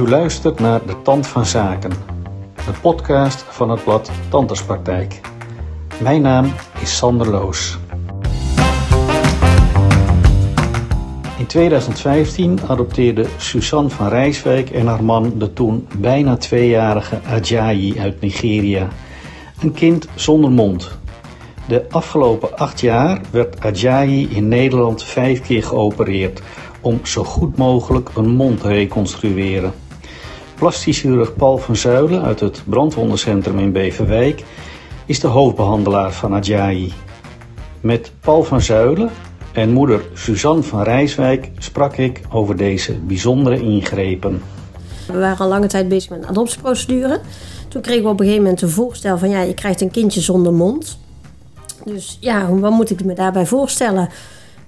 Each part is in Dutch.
U luistert naar De Tand van Zaken, de podcast van het blad Tanderspraktijk. Mijn naam is Sander Loos. In 2015 adopteerde Suzanne van Rijswijk en haar man de toen bijna tweejarige Ajayi uit Nigeria. Een kind zonder mond. De afgelopen acht jaar werd Ajayi in Nederland vijf keer geopereerd om zo goed mogelijk een mond te reconstrueren. Plastisch chirurg Paul van Zuilen uit het brandwondencentrum in Beverwijk is de hoofdbehandelaar van Ajayi. Met Paul van Zuilen en moeder Suzanne van Rijswijk sprak ik over deze bijzondere ingrepen. We waren al lange tijd bezig met een adoptieprocedure. Toen kregen we op een gegeven moment een voorstel van ja, je krijgt een kindje zonder mond. Dus ja, wat moet ik me daarbij voorstellen?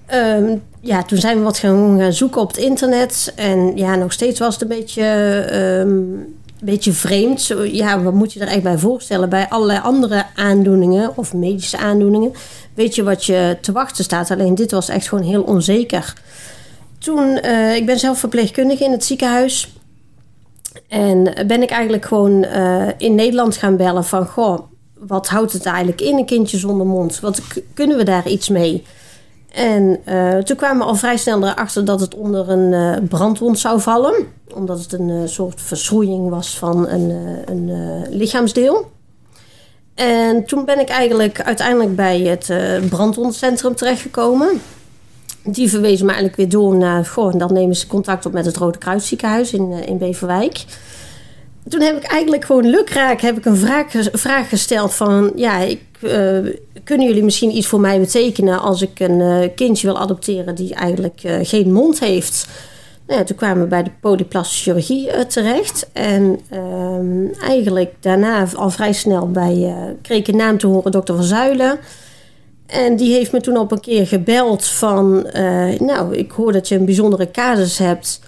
Ehm, ja, toen zijn we wat gaan, gaan zoeken op het internet. En ja, nog steeds was het een beetje, ehm, een beetje vreemd. Zo, ja, wat moet je er echt bij voorstellen? Bij allerlei andere aandoeningen of medische aandoeningen weet je wat je te wachten staat. Alleen dit was echt gewoon heel onzeker. Toen, uh, ik ben zelf verpleegkundige in het ziekenhuis. En ben ik eigenlijk gewoon uh, in Nederland gaan bellen van... Goh, wat houdt het eigenlijk in, een kindje zonder mond? Wat kunnen we daar iets mee? En uh, toen kwamen we al vrij snel erachter dat het onder een uh, brandwond zou vallen. Omdat het een uh, soort verschroeiing was van een, een lichaamsdeel. En toen ben ik eigenlijk uiteindelijk bij het brandwondcentrum terechtgekomen. Die verwezen me eigenlijk weer door naar... Goh, dan nemen ze contact op met het Rode Kruisziekenhuis in, in Beverwijk toen heb ik eigenlijk gewoon lukraak heb ik een vraag, gesteld van... ja, ik, uh, kunnen jullie misschien iets voor mij betekenen... als ik een uh, kindje wil adopteren die eigenlijk uh, geen mond heeft... Nou ja, toen kwamen we bij de polyplastische chirurgie terecht. En ehm, eigenlijk daarna al vrij snel bij, kreeg ik een naam te horen, dokter Van Zuilen. En die heeft me toen op een keer gebeld van... nou, ik hoor dat je een bijzondere casus hebt...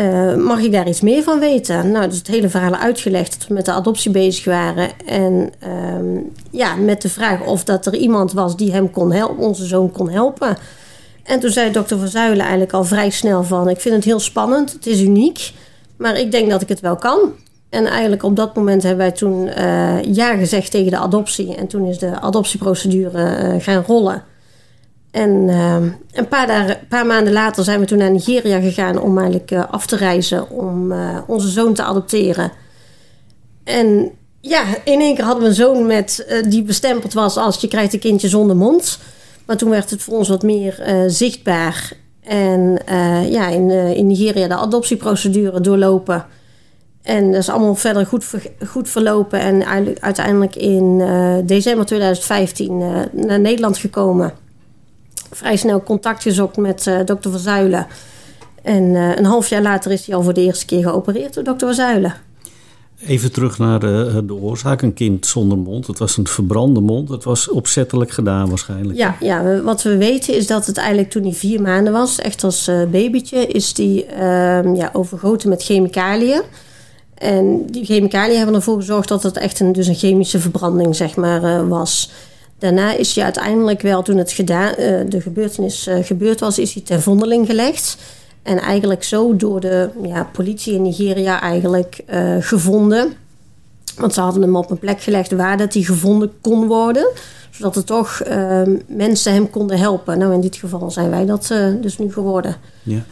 Uh, mag ik daar iets meer van weten? Nou, dus het hele verhaal uitgelegd dat we met de adoptie bezig waren. En uh, ja, met de vraag of dat er iemand was die hem kon helpen, onze zoon kon helpen. En toen zei dokter Van Zuilen eigenlijk al vrij snel van... ik vind het heel spannend, het is uniek, maar ik denk dat ik het wel kan. En eigenlijk op dat moment hebben wij toen uh, ja gezegd tegen de adoptie. En toen is de adoptieprocedure uh, gaan rollen. En uh, een paar, paar, maanden later zijn we toen naar Nigeria gegaan om eigenlijk uh, af te reizen om uh, onze zoon te adopteren. En ja, in één keer hadden we een zoon met, uh, die bestempeld was als je krijgt een kindje zonder mond. Maar toen werd het voor ons wat meer zichtbaar. En ja, in, in Nigeria de adoptieprocedure doorlopen. En dat is allemaal verder goed, goed verlopen. En uiteindelijk in december 2015 naar Nederland gekomen vrij snel contact gezocht met uh, dokter Van Zuilen. En uh, een half jaar later is hij al voor de eerste keer geopereerd door dokter Van Zuilen. Even terug naar de, de, oorzaak. Een kind zonder mond. Het was een verbrande mond. Het was opzettelijk gedaan waarschijnlijk. Ja, ja wat we weten is dat het eigenlijk toen hij vier maanden was, echt als babytje, is die uh, ja, overgoten met chemicaliën. En die chemicaliën hebben ervoor gezorgd dat het echt een, dus een chemische verbranding zeg maar, was. Daarna is hij uiteindelijk wel, toen het gedaan, uh, de gebeurtenis uh, gebeurd was, is hij ten vondeling gelegd. En eigenlijk zo door de ja, politie in Nigeria eigenlijk uh, gevonden. Want ze hadden hem op een plek gelegd waar dat hij gevonden kon worden. Zodat er toch mensen hem konden helpen. Nou, in dit geval zijn wij dat dus nu geworden. Ja.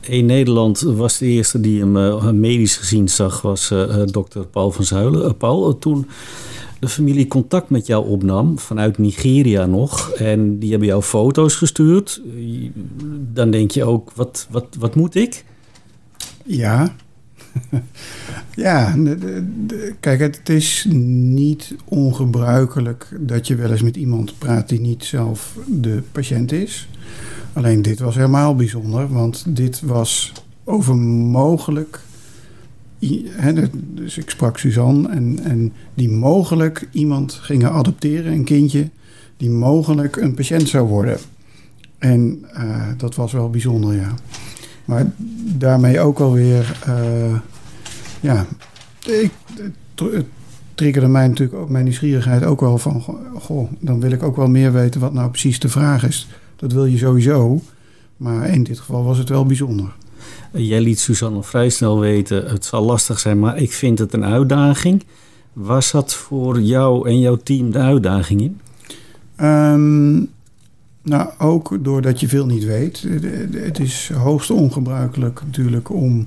In Nederland was de eerste die hem medisch gezien zag, was dokter Paul van Zuilen. Paul, toen de familie contact met jou opnam, vanuit Nigeria nog, en die hebben jou foto's gestuurd, dan denk je ook, wat, wat, wat moet ik? Ja. ja, kijk, het is niet ongebruikelijk dat je wel eens met iemand praat die niet zelf de patiënt is. Alleen dit was helemaal bijzonder, want dit was over mogelijk dus ik sprak Suzanne en, en die mogelijk iemand gingen adopteren, een kindje, die mogelijk een patiënt zou worden. En uh, dat was wel bijzonder, ja. Maar daarmee ook alweer, uh, ja, ik, het triggerde mij natuurlijk ook mijn nieuwsgierigheid ook wel van, goh, dan wil ik ook wel meer weten wat nou precies de vraag is. Dat wil je sowieso, maar in dit geval was het wel bijzonder. Jij liet Suzanne vrij snel weten, het zal lastig zijn, maar ik vind het een uitdaging. Was dat voor jou en jouw team de uitdaging in? Ehm, nou, ook doordat je veel niet weet. Het is hoogst ongebruikelijk natuurlijk om,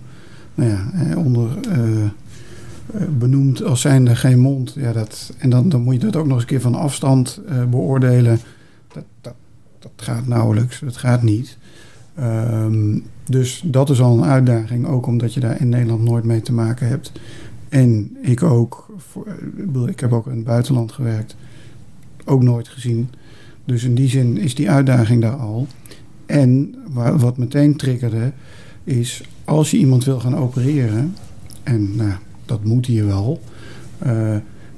nou ja, onder uh, benoemd als zijnde geen mond. Ja, dat, en dan, dan moet je dat ook nog eens een keer van afstand beoordelen. Dat, dat, dat gaat nauwelijks, dat gaat niet. Um, dus dat is al een uitdaging, ook omdat je daar in Nederland nooit mee te maken hebt. En ik ook, voor, ik heb ook in het buitenland gewerkt, ook nooit gezien. Dus in die zin is die uitdaging daar al. En wat meteen triggerde, is als je iemand wil gaan opereren, en nou, dat moet hier wel, uh,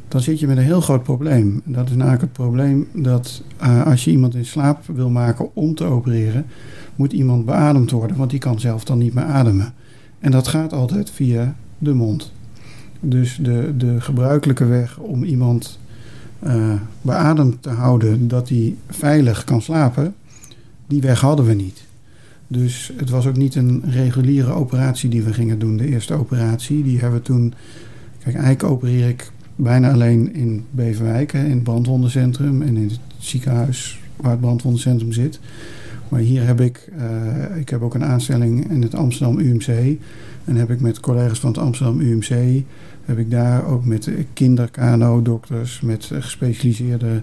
dan zit je met een heel groot probleem. Dat is namelijk het probleem dat uh, als je iemand in slaap wil maken om te opereren, moet iemand beademd worden, want die kan zelf dan niet meer ademen. En dat gaat altijd via de mond. Dus de, de gebruikelijke weg om iemand uh, beademd te houden, dat hij veilig kan slapen, die weg hadden we niet. Dus het was ook niet een reguliere operatie die we gingen doen, de eerste operatie. Die hebben we toen. Kijk, eigenlijk opereer ik bijna alleen in Beverwijk, in het brandwondencentrum en in het ziekenhuis waar het brandwondencentrum zit. Maar hier heb ik, uh, ik heb ook een aanstelling in het Amsterdam UMC. En heb ik met collega's van het Amsterdam UMC, heb ik daar ook met kinderkano-dokters, met gespecialiseerde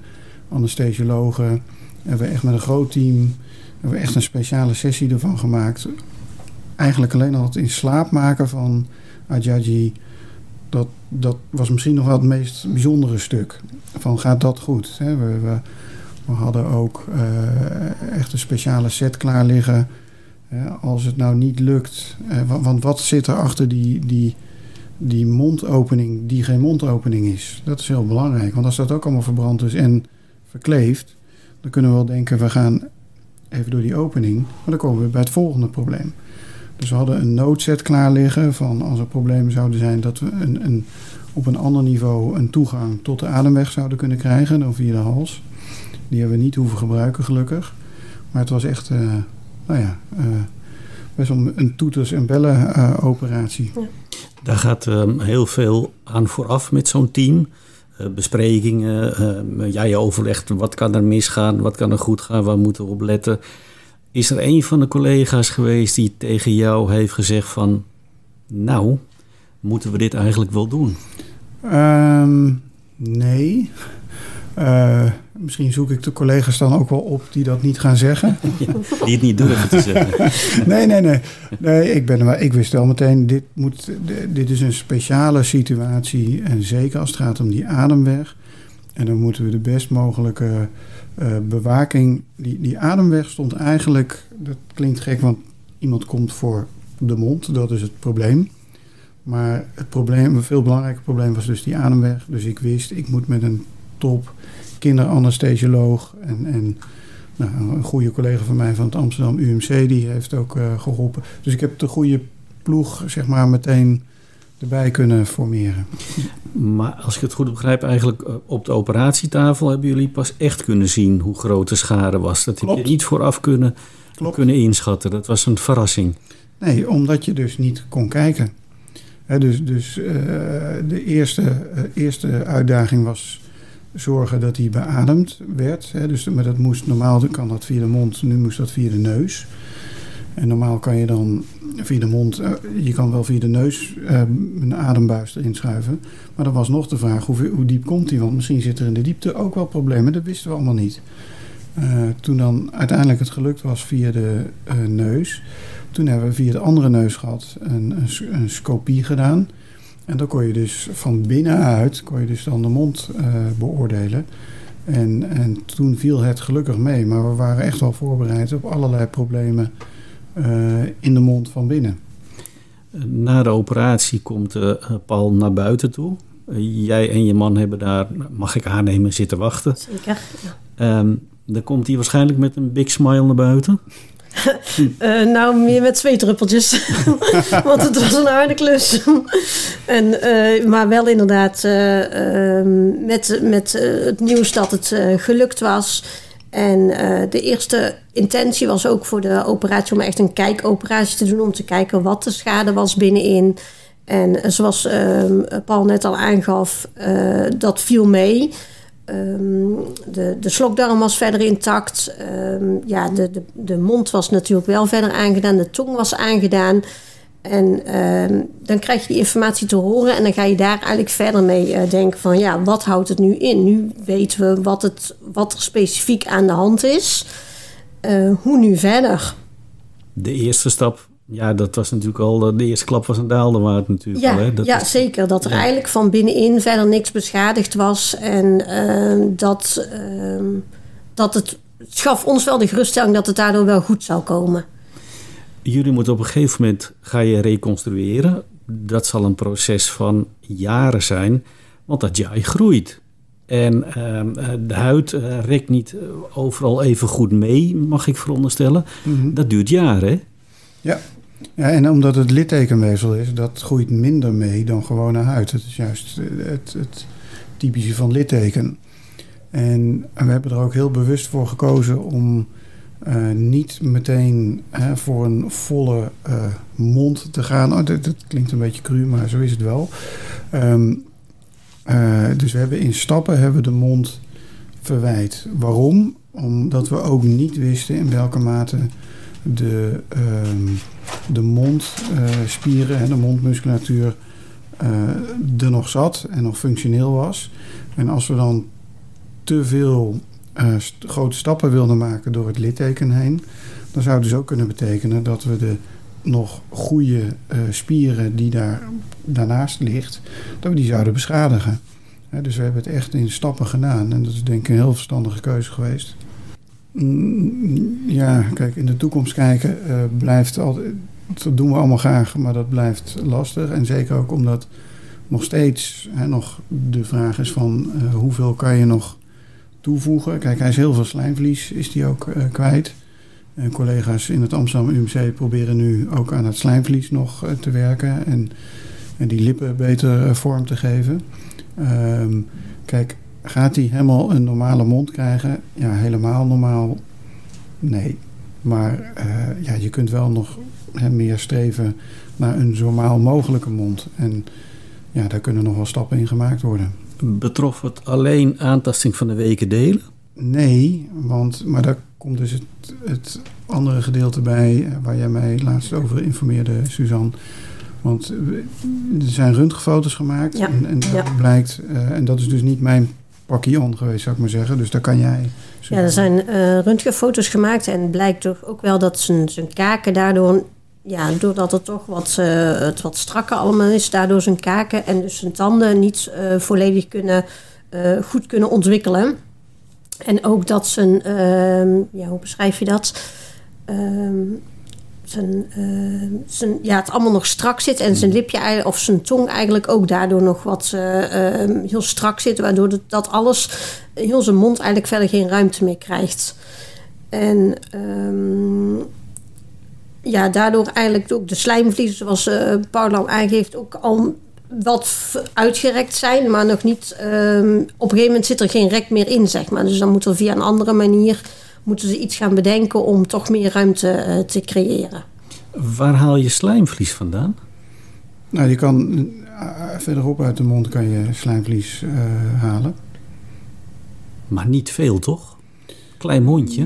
anesthesiologen, hebben we echt met een groot team, hebben we echt een speciale sessie ervan gemaakt. Eigenlijk alleen al het in slaap maken van Ajaji, dat, dat was misschien nog wel het meest bijzondere stuk. Van gaat dat goed? We, we, we hadden ook uh, echt een speciale set klaar liggen. Uh, als het nou niet lukt. Uh, want wat zit er achter die, die, die mondopening die geen mondopening is? Dat is heel belangrijk. Want als dat ook allemaal verbrand is en verkleefd. Dan kunnen we wel denken we gaan even door die opening. Maar dan komen we bij het volgende probleem. Dus we hadden een noodset klaar liggen van als er problemen zouden zijn dat we een, een, op een ander niveau een toegang tot de ademweg zouden kunnen krijgen dan via de hals. Die hebben we niet hoeven gebruiken, gelukkig. Maar het was echt, uh, nou ja, uh, best wel een toeters- en bellen uh, operatie. Ja. Daar gaat um, heel veel aan vooraf met zo'n team. besprekingen, jij overlegt wat kan er misgaan, wat kan er goed gaan, waar moeten we op letten. Is er een van de collega's geweest die tegen jou heeft gezegd van... nou, moeten we dit eigenlijk wel doen? Um, nee. Uh, misschien zoek ik de collega's dan ook wel op die dat niet gaan zeggen. Ja, die het niet durven te zeggen. nee, nee, nee. nee ik, ben ik wist wel meteen, dit, moet, dit is een speciale situatie. En zeker als het gaat om die ademweg. En dan moeten we de best mogelijke uh, bewaking... Die, die ademweg stond eigenlijk... Dat klinkt gek, want iemand komt voor de mond. Dat is het probleem. Maar het probleem, een veel belangrijker probleem was dus die ademweg. Dus ik wist, ik moet met een top kinderanesthesioloog en, en nou, een goede collega van mij van het Amsterdam UMC, die heeft ook uh, geholpen. Dus ik heb de goede ploeg, zeg maar, meteen erbij kunnen formeren. Maar als ik het goed begrijp, eigenlijk eh, op de operatietafel hebben jullie pas echt kunnen zien hoe groot de schade was. Dat Klopt. heb je niet vooraf kunnen, kunnen inschatten. Dat was een verrassing. Nee, omdat je dus niet kon kijken. He, dus dus uh, de eerste, uh, eerste uitdaging was zorgen dat hij beademd werd. Hè. Dus, maar dat moest normaal kan dat via de mond, nu moest dat via de neus. En normaal kan je dan via de mond, uh, je kan wel via de neus uh, een adembuis erin schuiven. Maar dan was nog de vraag hoe, diep komt hij? Want misschien zit er in de diepte ook wel problemen. Dat wisten we allemaal niet. Uh, toen dan uiteindelijk het gelukt was via de neus, toen hebben we via de andere neus gehad een, een, een scopie gedaan. En dan kon je dus van binnenuit kon je dus dan de mond uh, beoordelen. En, en toen viel het gelukkig mee. Maar we waren echt wel voorbereid op allerlei problemen uh, in de mond van binnen. Na de operatie komt uh, Paul naar buiten toe. jij en je man hebben daar, mag ik aannemen, zitten wachten. Zeker. Ja. Um, dan komt hij waarschijnlijk met een big smile naar buiten. Uh, nou, meer met twee druppeltjes. Want het was een harde klus. en, uh, maar wel inderdaad uh, met, met het nieuws dat het gelukt was. En de eerste intentie was ook voor de operatie om echt een kijkoperatie te doen. Om te kijken wat de schade was binnenin. En zoals ehm, Paul net al aangaf, dat viel mee. Um, de, de slokdarm was verder intact. Um, ja, de, de, de mond was natuurlijk wel verder aangedaan. De tong was aangedaan. En um, dan krijg je die informatie te horen en dan ga je daar eigenlijk verder mee uh, denken van ja, wat houdt het nu in? Nu weten we wat, het, wat er specifiek aan de hand is. Uh, hoe nu verder? De eerste stap ja, dat was natuurlijk al de eerste klap was een daalde waard natuurlijk. Ja, al, hè? Dat ja zeker. Dat er eigenlijk van binnenin verder niks beschadigd was. En uh, dat, uh, dat het, het gaf ons wel de geruststelling dat het daardoor wel goed zou komen. Jullie moeten op een gegeven moment ga je reconstrueren. Dat zal een proces van jaren zijn, want dat jij groeit. En uh, de huid uh, rekt niet overal even goed mee, mag ik veronderstellen. Mm -hmm. Dat duurt jaren, hè? Ja, ja, en omdat het littekenweefsel is, dat groeit minder mee dan gewone huid. Het is juist het, het typische van litteken. En we hebben er ook heel bewust voor gekozen om uh, niet meteen uh, voor een volle uh, mond te gaan. Oh, dat, klinkt een beetje cru, maar zo is het wel. Um, dus we hebben in stappen hebben de mond verwijt. Waarom? Omdat we ook niet wisten in welke mate de, uh, de mondspieren uh, en de mondmusculatuur uh, er nog zat en nog functioneel was. En als we dan te veel st grote stappen wilden maken door het litteken heen, dan zou het dus ook kunnen betekenen dat we de nog goede spieren die daar daarnaast ligt, dat we die zouden beschadigen. dus we hebben het echt in stappen gedaan en dat is denk ik een heel verstandige keuze geweest. Ja, kijk, in de toekomst kijken uh, blijft altijd. Dat doen we allemaal graag, maar dat blijft lastig. En zeker ook omdat nog steeds hè, nog de vraag is van uh, hoeveel kan je nog toevoegen. Kijk, hij is heel veel slijmvlies, is die ook uh, kwijt. En collega's in het Amsterdam UMC proberen nu ook aan het slijmvlies nog te werken. En, en die lippen beter vorm te geven. Um, kijk, Gaat hij helemaal een normale mond krijgen? Ja, helemaal normaal? Nee. Maar uh, ja, je kunt wel nog hè, meer streven naar een zo normaal mogelijke mond. En ja, daar kunnen nog wel stappen in gemaakt worden. Betrof het alleen aantasting van de weken delen? Nee, want, maar daar komt dus het, het andere gedeelte bij waar jij mij laatst over informeerde, Suzanne. Want er zijn röntgenfoto's gemaakt ja. en, en ja. blijkt, uh, en dat is dus niet mijn pakje on geweest, zou ik maar zeggen. Dus daar kan jij... Ja, er zijn uh, röntgenfoto's gemaakt en blijkt toch ook wel dat zijn, zijn kaken daardoor... Ja, doordat het toch wat, uh, het wat strakker allemaal is, daardoor zijn kaken en dus zijn tanden niet uh, volledig kunnen, goed kunnen ontwikkelen. En ook dat zijn, ehm, ja, hoe beschrijf je dat? Zijn, uh, zijn, ja, het allemaal nog strak zit en zijn lipje of zijn tong eigenlijk ook daardoor nog wat uh, uh, heel strak zit, waardoor dat, dat alles, heel zijn mond eigenlijk verder geen ruimte meer krijgt. En um, ja, daardoor eigenlijk ook de slijmvliezen, zoals uh, aangeeft, ook al wat uitgerekt zijn, maar nog niet. Um, op een gegeven moment zit er geen rek meer in, zeg maar. Dus dan moet er via een andere manier moeten ze iets gaan bedenken om toch meer ruimte uh, te creëren. Waar haal je slijmvlies vandaan? Nou, je kan uh, verderop uit de mond kan je slijmvlies uh, halen. Maar niet veel, toch? Klein mondje?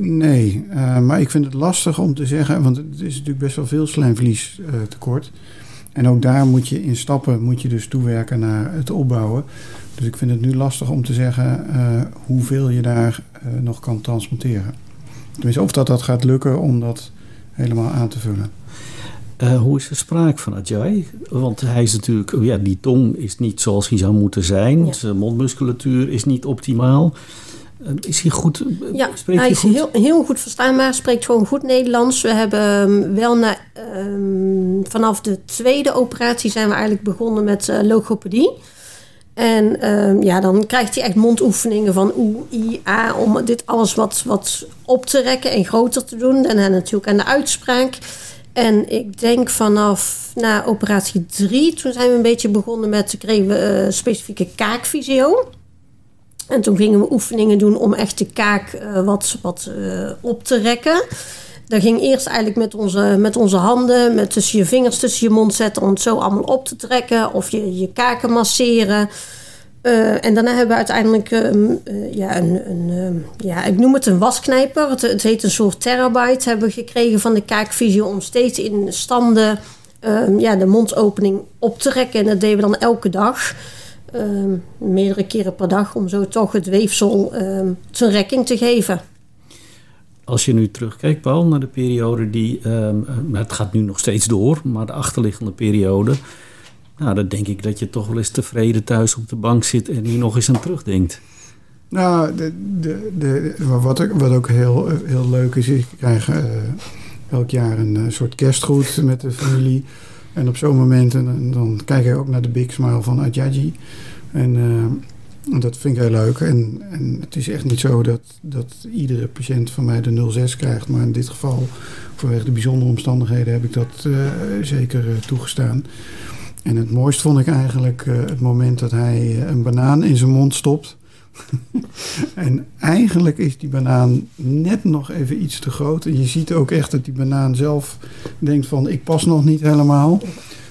Nee, maar ik vind het lastig om te zeggen, want het is natuurlijk best wel veel slijmvlies tekort. En ook daar moet je in stappen moet je dus toewerken naar het opbouwen. Dus ik vind het nu lastig om te zeggen uh, hoeveel je daar uh, nog kan transporteren. Tenminste, of dat dat gaat lukken om dat helemaal aan te vullen. Uh, hoe is de spraak van Ajay? Want hij is natuurlijk, ja, die tong is niet zoals hij zou moeten zijn. Ja. Zijn mondmusculatuur is niet optimaal. Is hij goed? Ja, spreekt hij is goed? Heel, heel goed verstaanbaar. Spreekt gewoon goed Nederlands. We hebben um, wel na, um, vanaf de tweede operatie zijn we eigenlijk begonnen met uh, logopedie. En um, ja, dan krijgt hij echt mondoefeningen van oe, i, a, om dit alles wat, wat op te rekken en groter te doen. En dan natuurlijk aan de uitspraak. En ik denk vanaf na operatie 3, toen zijn we een beetje begonnen met, kregen we uh, specifieke kaakvisio. En toen gingen we oefeningen doen om echt de kaak wat, wat op te rekken. Dat ging eerst eigenlijk met onze, met onze handen, met tussen je vingers tussen je mond zetten om het zo allemaal op te trekken. Of je, je kaken masseren. Uh, en daarna hebben we uiteindelijk um, uh, ja, een, een ja, ik noem het een wasknijper. Het, het, heet een soort terabyte hebben we gekregen van de kaakvisio om steeds in standen um, ja, de mondopening op te rekken. En dat deden we dan elke dag. meerdere keren per dag om zo toch het weefsel zijn rekking te geven. Als je nu terugkijkt, Paul, naar de periode die. het gaat nu nog steeds door, maar de achterliggende periode nou, dan denk ik dat je toch wel eens tevreden thuis op de bank zit en hier nog eens aan terugdenkt. Nou, de, de, wat, ook, wat ook heel, heel leuk is, ik krijg uh, elk jaar een uh, soort kerstgroet met de familie. En op zo'n moment en, dan kijk ik ook naar de big smile van Adjaji. En uh, dat vind ik heel leuk. En, en het is echt niet zo dat, dat iedere patiënt van mij de 06 krijgt. Maar in dit geval, vanwege de bijzondere omstandigheden, heb ik dat zeker toegestaan. En het mooist vond ik eigenlijk uh, het moment dat hij een banaan in zijn mond stopt. en eigenlijk is die banaan net nog even iets te groot. En je ziet ook echt dat die banaan zelf denkt van ik pas nog niet helemaal.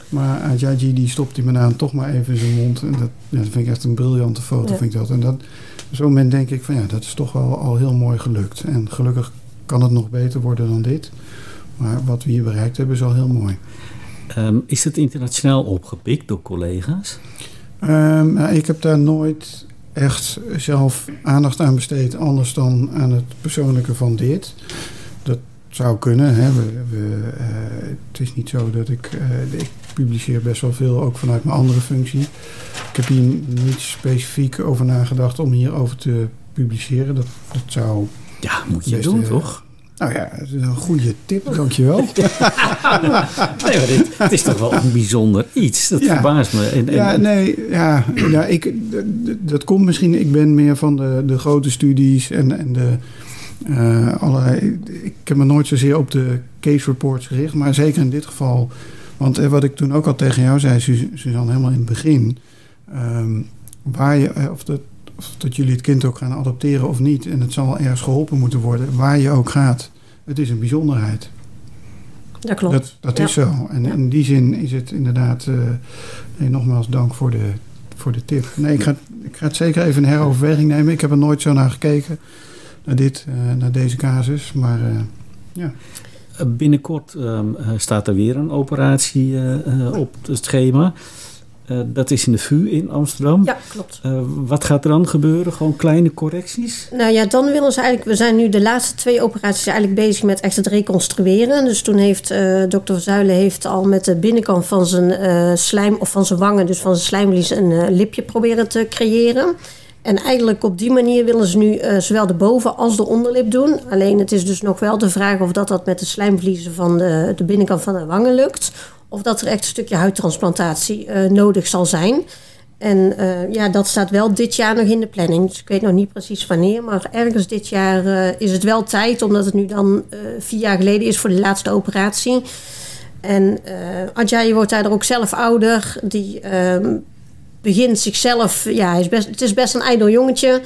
Maar Ajaji die stopt die banaan toch maar even in zijn mond. En dat, ja, dat vind ik echt een briljante foto. Ja. Vind ik dat. En dat, op zo'n moment denk ik van ja, dat is toch wel al heel mooi gelukt. En gelukkig kan het nog beter worden dan dit. Maar wat we hier bereikt hebben is al heel mooi. Um, is het internationaal opgepikt door collega's? Um, nou, ik heb daar nooit echt zelf aandacht aan besteed, anders dan aan het persoonlijke van dit. Dat zou kunnen. Hè. We, we, uh, het is niet zo dat ik, uh, ik publiceer best wel veel, ook vanuit mijn andere functie. Ik heb hier niet specifiek over nagedacht om hierover te publiceren. Dat, dat zou. Ja, moet je doen, uh, toch? Nou ja, dat is een goede tip, dankjewel. nee, maar dit, het is toch wel een bijzonder iets. Dat ja. verbaast me. En, en... Ja, nee, ja, ja ik, dat komt misschien... Ik ben meer van de, de grote studies en, en de uh, allerlei... Ik heb me nooit zozeer op de case reports gericht, maar zeker in dit geval... Want wat ik toen ook al tegen jou zei, Suzanne, helemaal in het begin... Um, waar je, of dat, of dat jullie het kind ook gaan adopteren of niet. En het zal ergens geholpen moeten worden, waar je ook gaat. Het is een bijzonderheid. Dat klopt. Dat, dat ja. is zo. En in die zin is het inderdaad. Uh, nee, nogmaals dank voor de, voor de tip. Nee, ik ga, ik ga het zeker even in heroverweging nemen. Ik heb er nooit zo naar gekeken. Naar, dit, uh, naar deze casus. Maar uh, ja. Binnenkort um, staat er weer een operatie op het schema. Uh, dat is in de VU in Amsterdam. Ja, klopt. Uh, wat gaat er dan gebeuren? Gewoon kleine correcties? Nou ja, dan willen ze eigenlijk... We zijn nu de laatste twee operaties eigenlijk bezig met echt het reconstrueren. Dus toen heeft uh, dokter Verzuilen heeft al met de binnenkant van zijn slijm... of van zijn wangen, dus van zijn slijmvlies... een lipje proberen te creëren. En eigenlijk op die manier willen ze nu zowel de boven- als de onderlip doen. Alleen het is dus nog wel de vraag of dat, dat met de slijmvliezen van de, de binnenkant van de wangen lukt of dat er echt een stukje huidtransplantatie uh, nodig zal zijn. En uh, ja, dat staat wel dit jaar nog in de planning. Dus ik weet nog niet precies wanneer. Maar ergens dit jaar uh, is het wel tijd, omdat het nu dan vier jaar geleden is voor de laatste operatie. En Adjai wordt daardoor ook zelf ouder. Die ehm, begint zichzelf. Ja, hij is best, het is best een ijdel jongetje.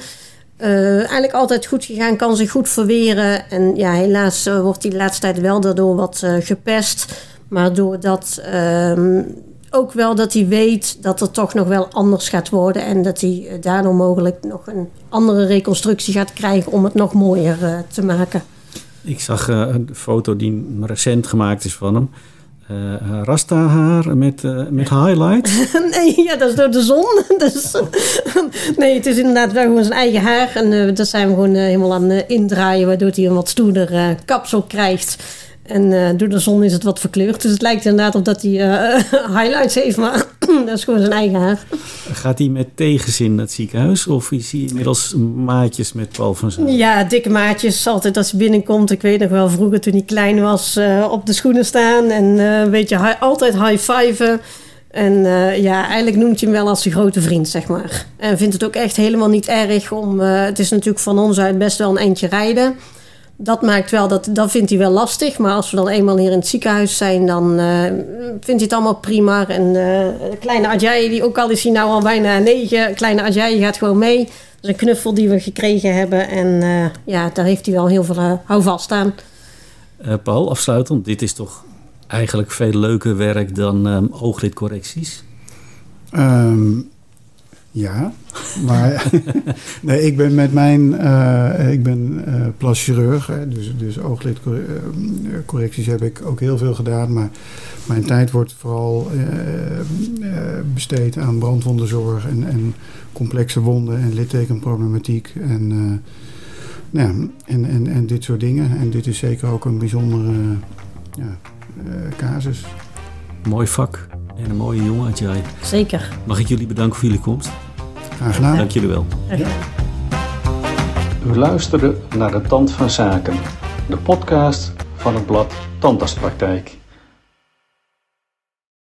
eigenlijk altijd goed gegaan, kan zich goed verweren. En ja, helaas wordt hij de laatste tijd wel daardoor wat gepest. Maar doordat um, ook wel dat hij weet dat er toch nog wel anders gaat worden. En dat hij eh, daardoor mogelijk nog een andere reconstructie gaat krijgen om het nog mooier te maken. Ik zag een foto die recent gemaakt is van hem. Uh, rasta haar met, uh, met highlights? nee, ja, dat is door de zon. dus, nee, het is inderdaad wel gewoon zijn eigen haar. En uh, dat zijn we gewoon helemaal aan indraaien, waardoor hij een wat stoerder kapsel krijgt. En door de zon is het wat verkleurd. Dus het lijkt inderdaad op dat hij highlights heeft, maar dat is gewoon zijn eigen haar. Gaat hij met tegenzin naar het ziekenhuis? Of is hij inmiddels maatjes met Paul van Zijl? Ja, dikke maatjes. Altijd als hij binnenkomt. Ik weet nog wel vroeger toen hij klein was uh, op de schoenen staan. En uh, weet je, altijd high-fiven. En uh, ja, eigenlijk noemt hij hem wel als zijn grote vriend, zeg maar. En vindt het ook echt helemaal niet erg om... het is natuurlijk van ons uit best wel een eindje rijden... dat maakt wel, dat, dat vindt hij wel lastig. Maar als we dan eenmaal hier in het ziekenhuis zijn, dan uh, vindt hij het allemaal prima. En uh, kleine Ajay, die ook al is hij nou al bijna negen. Kleine Ajay gaat gewoon mee. Dat is een knuffel die we gekregen hebben. En uh, ja, daar heeft hij wel heel veel houvast aan. Paul, afsluitend. Dit is toch eigenlijk veel leuker werk dan um, ooglidcorrecties? Um, ja, maar nee, ik ben met mijn, uh, ik ben uh, plaschirurg, dus, dus ooglidcorrecties heb ik ook heel veel gedaan. Maar mijn tijd wordt vooral besteed aan brandwondenzorg en, en complexe wonden en littekenproblematiek en, nou, en, en, en dit soort dingen. En dit is zeker ook een bijzondere ja, casus. Mooi vak. En een mooie jongen had jij. Zeker. Mag ik jullie bedanken voor jullie komst? Graag gedaan. Dank jullie wel. Ja. U luisterde naar de Tand van Zaken, de podcast van het blad Tandartspraktijk.